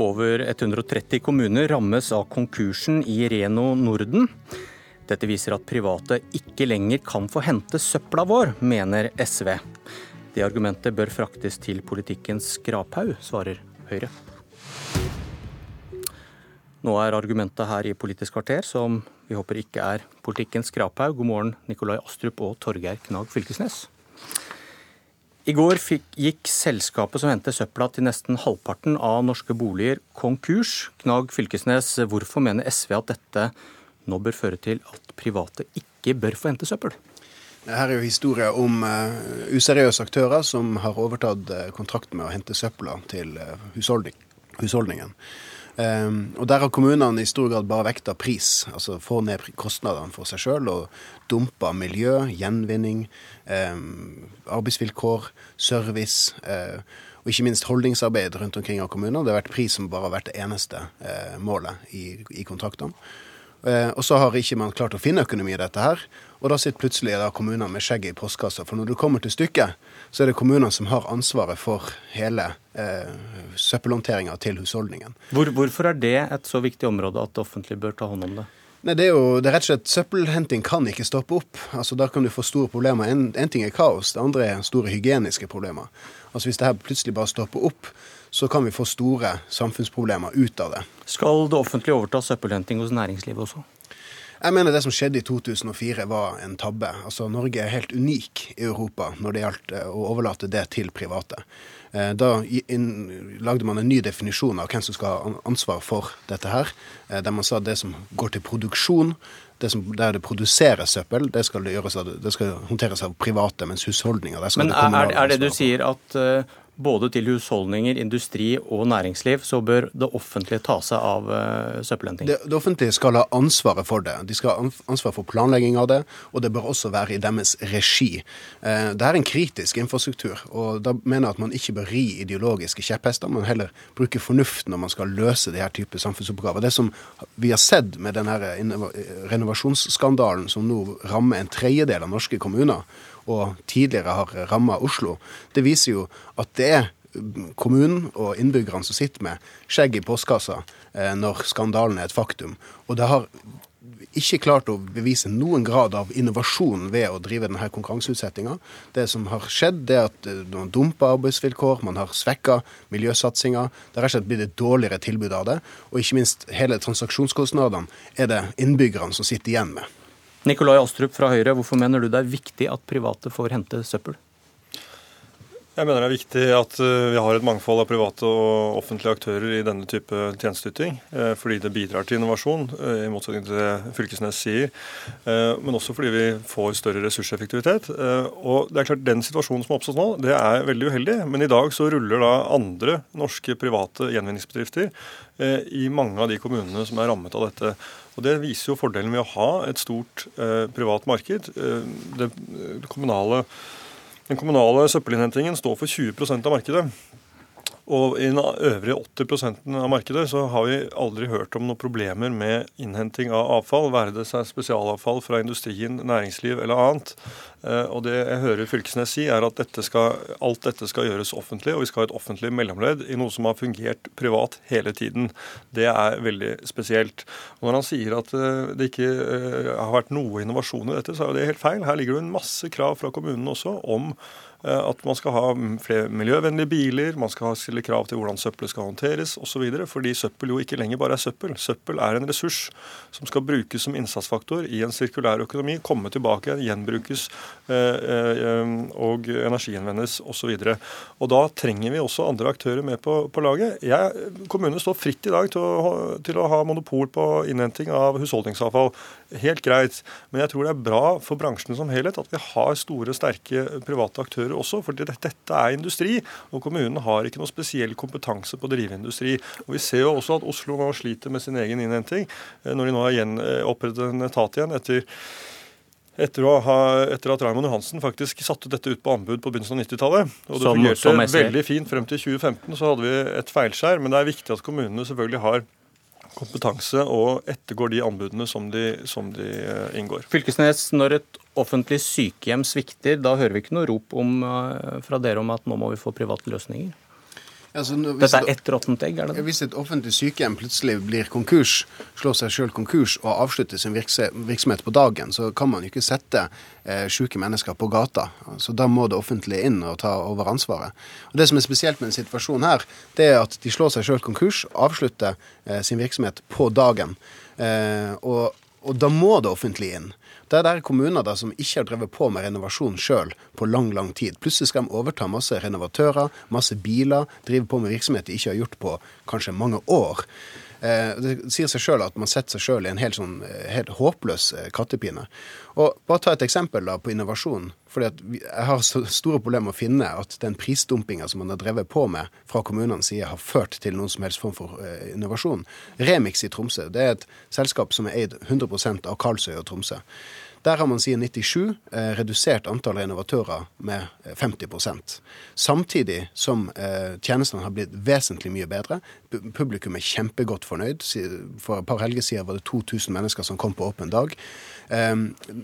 Over 130 kommuner rammes av konkursen i Reno Norden. Dette viser at private ikke lenger kan få hente søpla vår, mener SV. Det argumentet bør fraktes til politikkens skraphaug, svarer Høyre. Nå er argumentet her i Politisk kvarter, som vi håper ikke er politikkens skraphaug. God morgen, Nikolai Astrup og Torgeir Knag Fylkesnes. I går fikk, gikk selskapet som henter søpla til nesten halvparten av norske boliger konkurs. Knag Fylkesnes, hvorfor mener SV at dette nå bør føre til at private ikke bør få hente søppel? Her er jo historier om uh, useriøse aktører som har overtatt kontrakt kontrakten med å hente søpla til uh, husholdning, husholdningen. Um, og Der har kommunene i stor grad bare vekta pris, altså få ned kostnadene for seg sjøl, og dumpa miljø, gjenvinning, um, arbeidsvilkår, service. Uh, og ikke minst holdningsarbeid rundt omkring av kommunene. Det har vært pris som bare har vært det eneste uh, målet i, i kontraktene. Uh, og så har ikke man klart å finne økonomi i dette her. Og da sitter plutselig da kommunene med skjegget i postkassa. For når du kommer til stykket, så er det kommunene som har ansvaret for hele eh, søppelhåndteringa til husholdningen. Hvor, hvorfor er det et så viktig område at det offentlige bør ta hånd om det? Nei, det er jo det er rett og slett Søppelhenting kan ikke stoppe opp. Altså, Da kan du få store problemer. En, en ting er kaos, det andre er store hygieniske problemer. Altså Hvis det her plutselig bare stopper opp, så kan vi få store samfunnsproblemer ut av det. Skal det offentlige overta søppelhenting hos næringslivet også? Jeg mener det som skjedde i 2004 var en tabbe. Altså Norge er helt unik i Europa når det gjaldt eh, å overlate det til private. Eh, da lagde man en ny definisjon av hvem som skal ha ansvar for dette her. Eh, der man sa det som går til produksjon, det som, der det produseres søppel, det skal, det, av, det skal håndteres av private, mens husholdninger der skal Men er, er, det du sier at både til husholdninger, industri og næringsliv, så bør det offentlige ta seg av uh, søppelhenting? Det, det, offentlige skal ha ansvaret for det. De skal ha ansvar for planlegging av det, og det bør også være i deres regi. Uh, det er en kritisk infrastruktur, og da mener jeg at man ikke bør ri ideologiske kjepphester, men heller bruke fornuft når man skal løse de her type samfunnsoppgaver. Det som vi har sett med denne renovasjonsskandalen som nå rammer en tredjedel av norske kommuner, og tidligere har ramma Oslo, det viser jo at det er kommunen og innbyggerne som sitter med skjegg i postkassa eh, når skandalen er et faktum. Og det har ikke klart å bevise noen grad av innovasjon ved å drive denne konkurranseutsettinga. Det som har skjedd, det er at eh, man dumper arbeidsvilkår, man har svekka miljøsatsinga. Det har rett og slett blitt et dårligere tilbud av det. Og ikke minst hele transaksjonskostnadene er det innbyggerne som sitter igjen med. Nikolai Astrup fra Høyre, hvorfor mener du det er viktig at private får hente søppel? Jeg mener det er viktig at eh, vi har et mangfold av private og offentlige aktører i denne type tjenesteyting. Eh, fordi det bidrar til innovasjon, eh, i motsetning til det Fylkesnes sier. Men også fordi vi får større ressurseffektivitet. Og det er klart Den situasjonen som har oppstått nå, det er veldig uheldig. Men i dag så ruller da andre norske private gjenvinningsbedrifter i mange av de kommunene som er rammet av dette. Og Det viser jo fordelen ved å ha et stort privat marked. Det kommunale, den kommunale søppelinnhentingen står for 20% av markedet. Og i den øvrige 80 av markedet så har vi aldri hørt om noen problemer med innhenting av avfall, være det seg spesialavfall fra industrien, næringsliv eller annet. Eh, og det jeg hører Fylkesnes si, er at dette skal, alt dette skal gjøres offentlig, og vi skal ha et offentlig mellomledd i noe som har fungert privat hele tiden. Det er veldig spesielt. Og når han sier at eh, det ikke eh, har vært noe innovasjon i dette, så er det helt feil. Her ligger det en masse krav fra kommunen også om at man skal ha flere miljøvennlige biler, man skal stille krav til hvordan søppelet skal håndteres osv. Fordi søppel jo ikke lenger bare er søppel. Søppel er en ressurs som skal brukes som innsatsfaktor i en sirkulær økonomi, komme tilbake, gjenbrukes eh, eh, og energigjenvendes osv. Da trenger vi også andre aktører med på, på laget. Jeg, kommunene står fritt i dag til å, til å ha monopol på innhenting av husholdningsavfall. Helt greit. Men jeg tror det er bra for bransjen som helhet at vi har store, sterke private aktører også. For dette er industri, og kommunen har ikke noe spesiell kompetanse på å drive industri. Og Vi ser jo også at Oslo nå sliter med sin egen innhenting, eh, når de nå har eh, opprettet en etat igjen etter etter, ha, etter, at Raymond Johansen faktisk satte dette ut på anbud på begynnelsen av 90-tallet. Og det som, fungerte som veldig fint frem til 2015, så hadde vi et feilskjær. Men det er viktig at kommunene selvfølgelig har kompetanse og ettergår de anbudene som de, som de eh, inngår. Fylkesnes, når et offentlig sykehjem svikter, da hører vi ikke noe rop om, eh, fra dere om at nå må vi få private løsninger? Altså, Dette er ett råttent egg? er det det? Hvis et offentlig sykehjem plutselig blir konkurs, slår seg sjøl konkurs og avslutter sin virksomhet på dagen, så kan man jo ikke sette eh, syke mennesker på gata. Så Da må det offentlige inn og ta over ansvaret. Og Det som er spesielt med denne situasjonen her, det er at de slår seg sjøl konkurs, avslutter eh, sin virksomhet på dagen. Eh, og, og da må det offentlige inn. Det er kommuner da som ikke har drevet på med renovasjon sjøl på lang lang tid. Plutselig skal de overta masse renovatører, masse biler, drive på med virksomhet de ikke har gjort på kanskje mange år. Eh, det sier seg sjøl at man setter seg sjøl i en helt, sånn, eh, helt håpløs eh, kattepine. Og Bare ta et eksempel da på innovasjon. fordi Jeg har store problemer med å finne at den prisdumpinga som man har drevet på med fra kommunenes side, har ført til noen som helst form for innovasjon. Remix i Tromsø det er et selskap som er eid 100% av Karlsøy og Tromsø. Der har man siden 97 eh, redusert antallet innovatører med 50 eh, Samtidig som eh, tjenestene har blitt vesentlig mye bedre. Publikum er kjempegodt fornøyd. For et par helger siden var det 2000 mennesker som kom på åpen dag. Eh,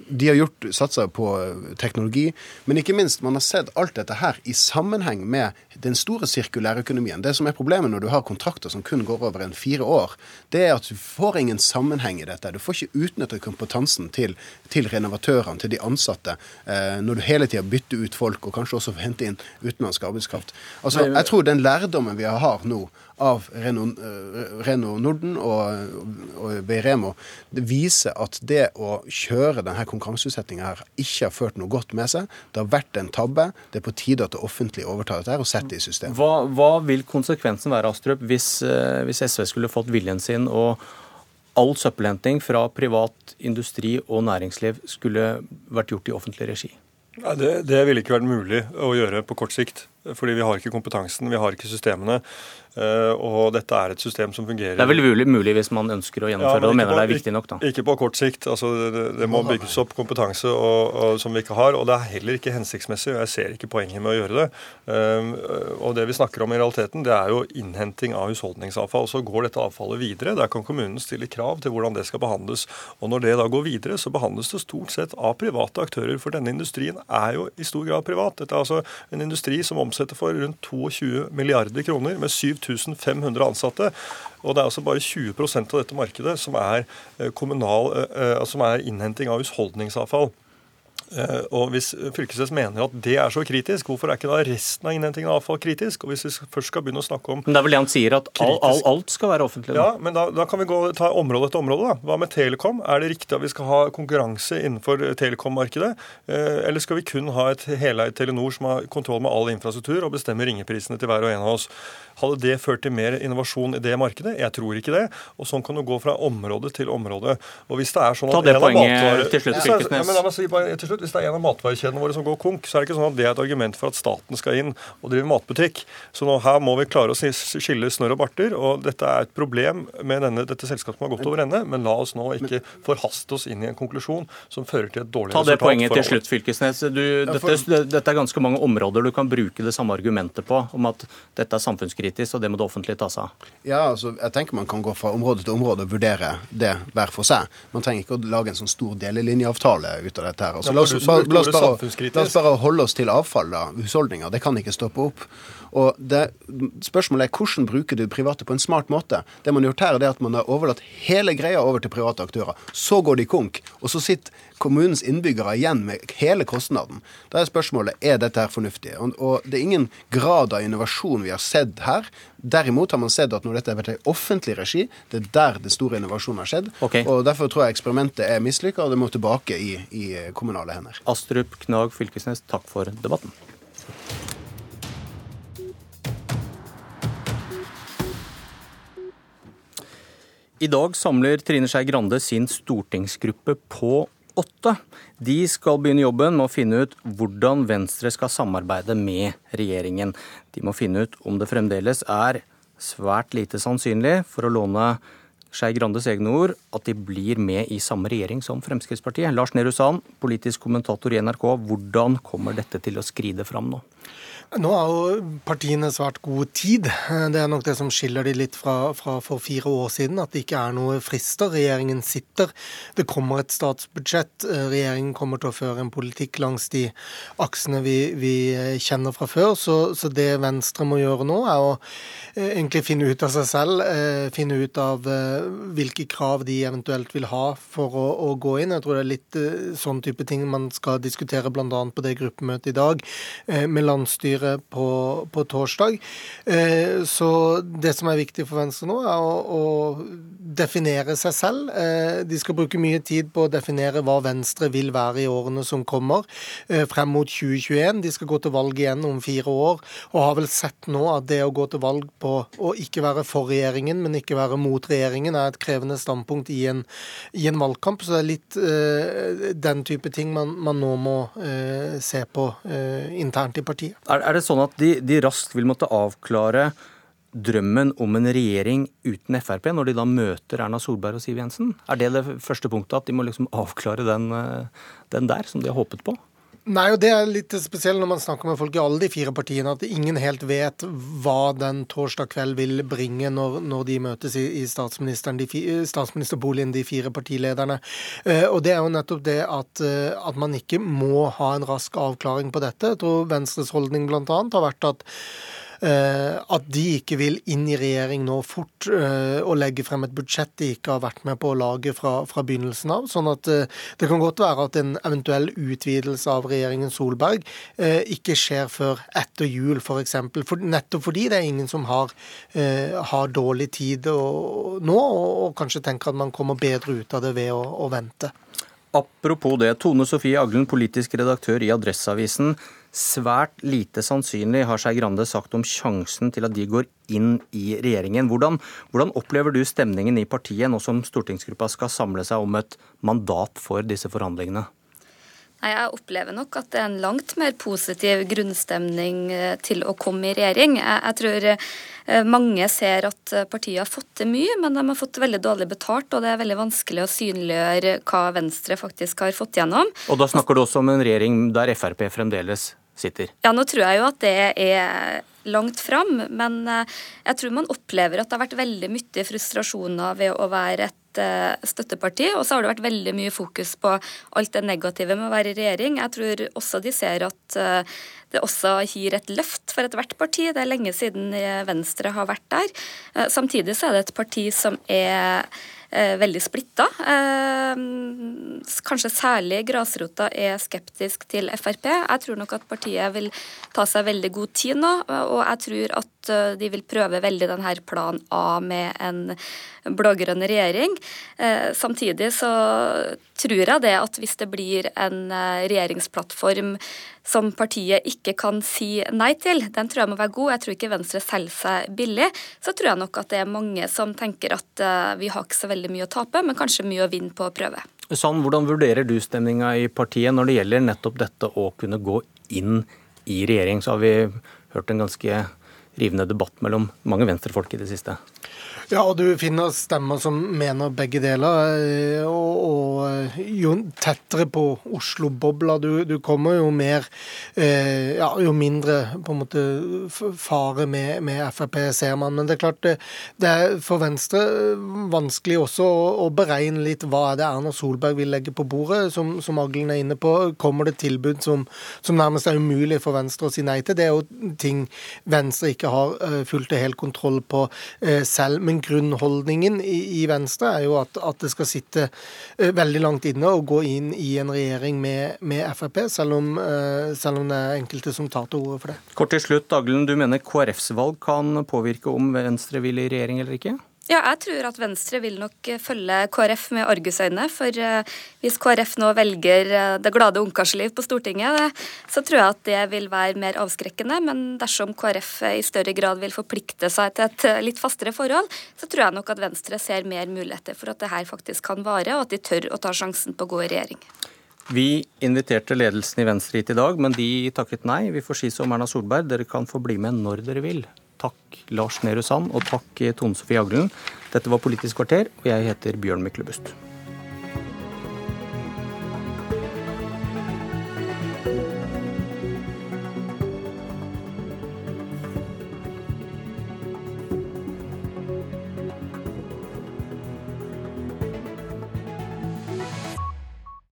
de har gjort, satsa på eh, teknologi, men ikke minst, man har sett alt dette her i sammenheng med den store sirkulærøkonomien. Det som er problemet når du har kontrakter som kun går over en fire år, det er at du får ingen sammenheng i dette. Du får ikke utnyttet kompetansen til, til renovatørene, til de ansatte, eh, når du hele tida bytter ut folk, og kanskje også hente inn utenlandsk arbeidskraft. Altså, jeg tror den lærdommen vi har nå, av Reno, eh, Norden og, og Veiremo, det viser at det å kjøre denne konkurranseutsettinga her ikke har ført noe godt med seg. Det har vært en tabbe. Det er på tide at det offentlige overtar dette her og setter det i system. Hva, hva, vil konsekvensen være, Astrup, hvis, eh, hvis SV skulle fått viljen sin og all søppelhenting fra privat industri og næringsliv skulle vært gjort i offentlig regi? Ja, det, det ville ikke vært mulig å gjøre på kort sikt. Fordi vi har ikke kompetansen, vi har ikke systemene. Eh, og dette er et system som fungerer Det er vel mulig, mulig hvis man ønsker å gjennomføre det og mener på, det er viktig nok, da? Ikke på kort sikt. Altså, det, det må bygges opp kompetanse og, og, som vi ikke har. Og det er heller ikke hensiktsmessig, og jeg ser ikke poenget med å gjøre det. Um, og det vi snakker om i realiteten, det er jo innhenting av husholdningsavfall. Så går dette avfallet videre. Der kan kommunen stille krav til hvordan det skal behandles. Og når det da går videre, så behandles det stort sett av private aktører. For denne industrien er jo i stor grad privat. Dette er altså en industri som omsetter for rundt 22 milliarder kroner med 7500 ansatte. Og det er altså bare 20% av dette markedet som er, eh, kommunal, eh, eh, som er innhenting av husholdningsavfall. Eh, og Hvis Fylkesnes mener at det er så kritisk, hvorfor er ikke da resten av innhentingen av avfall kritisk? Og hvis vi først skal begynne å snakke om... Men Det er vel det han sier, at all, all, alt skal være offentlig? Da. Ja, men da, da, kan vi gå ta område etter område. da. Hva med Telekom? Er det riktig at vi skal ha konkurranse innenfor telekom-markedet? Eh, eller skal vi kun ha et heleid Telenor som har kontroll med all infrastruktur og bestemmer ringeprisene til hver og en av oss? Hadde det ført til mer innovasjon i det markedet? Jeg tror ikke det. Og sånn kan du gå fra område til område. Og hvis det er sånn at Ta det poenget til slutt, Fylkesnes. Ja, men til slutt, Hvis det er en av matvarekjedene våre som går konk, så er det ikke sånn at det er et argument for at staten skal inn og drive matbutikk. Så nå her må vi klare å skille snørr og barter. Og dette er et problem med denne, dette selskapet som har gått over ende. Men la oss nå ikke forhaste oss inn i en konklusjon som fører til et dårlig resultat. Ta det poenget til slutt, Fylkesnes. Du, dette, dette er ganske mange områder du kan bruke det samme argumentet på, om at dette er samfunnskritisk og det må det offentlige ta seg av? Ja, altså, jeg tenker man kan gå fra område til område og vurdere det hver for seg. Man trenger ikke å lage en sånn stor delelinjeavtale ut av dette her. Altså, la, oss, bare, la, oss bare, la, oss bare, holde oss til avfall, da. Husholdninger. Det kan ikke stoppe opp. Og det, Spørsmålet er hvordan bruker du private på en smart måte. Det man har gjort her, er at man har overlatt hele greia over til private aktører. Så går de konk, og så sitter kommunens innbyggere igjen med hele kostnaden. Da er spørsmålet er dette her fornuftig. Og, det er ingen grad av innovasjon vi har sett her. Derimot har man sett at når dette har vært i offentlig regi, det er der det store innovasjonen har skjedd. Okay. Og Derfor tror jeg eksperimentet er mislykka, og det må tilbake i, i kommunale hender. Astrup Knag Fylkesnes, takk for debatten. I dag samler Trine Skei Grande sin stortingsgruppe på åtte. De skal begynne jobben med å finne ut hvordan Venstre skal samarbeide med regjeringen. De må finne ut om det fremdeles er svært lite sannsynlig, for å låne Skei Grandes egne ord, at de blir med i samme regjering som Fremskrittspartiet. Lars Nehru Sand, politisk kommentator i NRK, hvordan kommer dette til å skride fram nå? Nå har jo partiene svært god tid. Det er nok det som skiller de litt fra, fra, for fire år siden, at det ikke er noe frister. Regjeringen sitter. Det kommer et statsbudsjett. Regjeringen kommer til å føre en politikk langs de aksene vi, vi kjenner fra før. Så, så, det Venstre må gjøre nå, er å eh, egentlig finne ut av seg selv. Eh, finne ut av eh, hvilke krav de eventuelt vil ha for å, å gå inn. Jeg tror det er litt sånn type ting man skal diskutere bl.a. på det gruppemøtet i dag med landsstyret styret på, på torsdag. Eh, så det som er viktig for Venstre nå, er å, å definere seg selv. Eh, de skal bruke mye tid på å definere hva Venstre vil være i årene som kommer, eh, frem mot 2021. De skal gå til valg igjen om fire år, og har vel sett nå at det å gå til valg på å ikke være for regjeringen, men ikke være mot regjeringen, er et krevende standpunkt i en, i en valgkamp. Så det er litt den type ting man, man nå må se på internt i partiet. Er, er det sånn at de, de raskt vil måtte avklare drømmen om en regjering uten Frp, når de da møter Erna Solberg og Siv Jensen? Er det det første punktet, at de må liksom avklare den, eh, den der, som de har håpet på? Nei, og det er litt spesielt når man snakker med folk i alle de fire partiene, at ingen helt vet hva den torsdag kveld vil bringe når, når de møtes i, i de, statsministerboligen, de fire partilederne. Eh, og det er jo nettopp det at, uh, at, man ikke må ha en rask avklaring på dette. Jeg tror Venstres holdning bl.a. har vært at Eh, at de ikke vil inn i regjering nå fort eh, og legge frem et budsjett de ikke har vært med på å lage fra, fra begynnelsen av. Sånn at eh, det kan godt være at en eventuell utvidelse av regjeringen Solberg ikke skjer før etter jul, f.eks. For eksempel. for, nettopp fordi det er ingen som har, har dårlig tid og, nå, og, og, kanskje tenker at man kommer bedre ut av det ved å, å vente. Apropos det, Tone Sofie Aglen, politisk redaktør i Adresseavisen. Svært lite sannsynlig, har Skei Grande sagt om sjansen til at de går inn i regjeringen. Hvordan, hvordan, opplever du stemningen i partiet nå som stortingsgruppa skal samle seg om et mandat for disse forhandlingene? Nei, Jeg opplever nok at det er en langt mer positiv grunnstemning eh, til å komme i regjering. Jeg, tror eh, mange ser at eh, partiet har fått til mye, men de har fått veldig dårlig betalt, og det er veldig vanskelig å synliggjøre hva Venstre faktisk har fått gjennom. Og da snakker du også om en regjering der Frp fremdeles sitter? Ja, nå tror jeg jo at det er langt fram, men jeg tror man opplever at det har vært veldig mye frustrasjoner ved å være et Eh, støtteparti. Og så har det vært veldig mye fokus på alt det negative med å være i regjering. Jeg tror også de ser at eh, det også gir et løft for ethvert parti. Det er lenge siden Venstre har vært der. Eh, samtidig så er det et parti som er Eh, veldig splitta. Eh, kanskje særlig grasrota er skeptisk til Frp. Jeg tror nok at partiet vil ta seg veldig god tid nå, og jeg tror at eh, de vil prøve veldig denne plan A med en blå-grønn regjering. Samtidig så tror jeg det at hvis det blir en regjeringsplattform som partiet ikke kan si nei til, den tror jeg må være god. Jeg tror ikke Venstre selger seg billig. Så tror jeg nok at det er mange som tenker at uh, vi har ikke så veldig mye å tape, men kanskje mye å vinne på å prøve. Sånn, Hvordan vurderer du stemninga i partiet når det gjelder nettopp dette å kunne gå inn i regjering? Så har vi hørt en ganske rivende debatt mellom mange venstrefolk i det siste. Ja, og du finner stemmer som mener begge deler. Eh, og, og jo tettere på Oslo-bobla du, du, kommer, jo mer eh, Ja, jo mindre på en måte fare med, med, Frp ser man. Men det er klart det, det er for Venstre vanskelig også å, å, beregne litt hva er det Erna Solberg vil legge på bordet. Som, som Aglen er inne på, kommer det tilbud som, som, nærmest er umulig for Venstre å si nei til. Det er jo ting Venstre ikke har uh, fullt og helt kontroll på uh, selv. men grunnholdningen i, Venstre er jo at, at det skal sitte uh, veldig langt inne og gå inn i en regjering med, med Frp, selv om, selv om, det er enkelte som tar til orde for det. Kort til slutt, Daglen, du mener KrFs valg kan påvirke om Venstre vil i regjering eller ikke? Ja, jeg tror at Venstre vil nok følge KrF med argusøyne. For eh, hvis KrF nå velger eh, det glade ungkarsliv på Stortinget, eh, så tror jeg at det vil være mer avskrekkende. Men dersom KrF i større grad vil forplikte seg til et litt fastere forhold, så tror jeg nok at Venstre ser mer muligheter for at det her faktisk kan vare, og at de tør å ta sjansen på å gå i regjering. Vi inviterte ledelsen i Venstre hit i dag, men de takket nei. Vi får si som Erna Solberg, dere kan få bli med når dere vil. Takk Lars Nehru Sand, og takk Tone Sofie Aglen. Dette var Politisk kvarter, og jeg heter Bjørn Myklebust.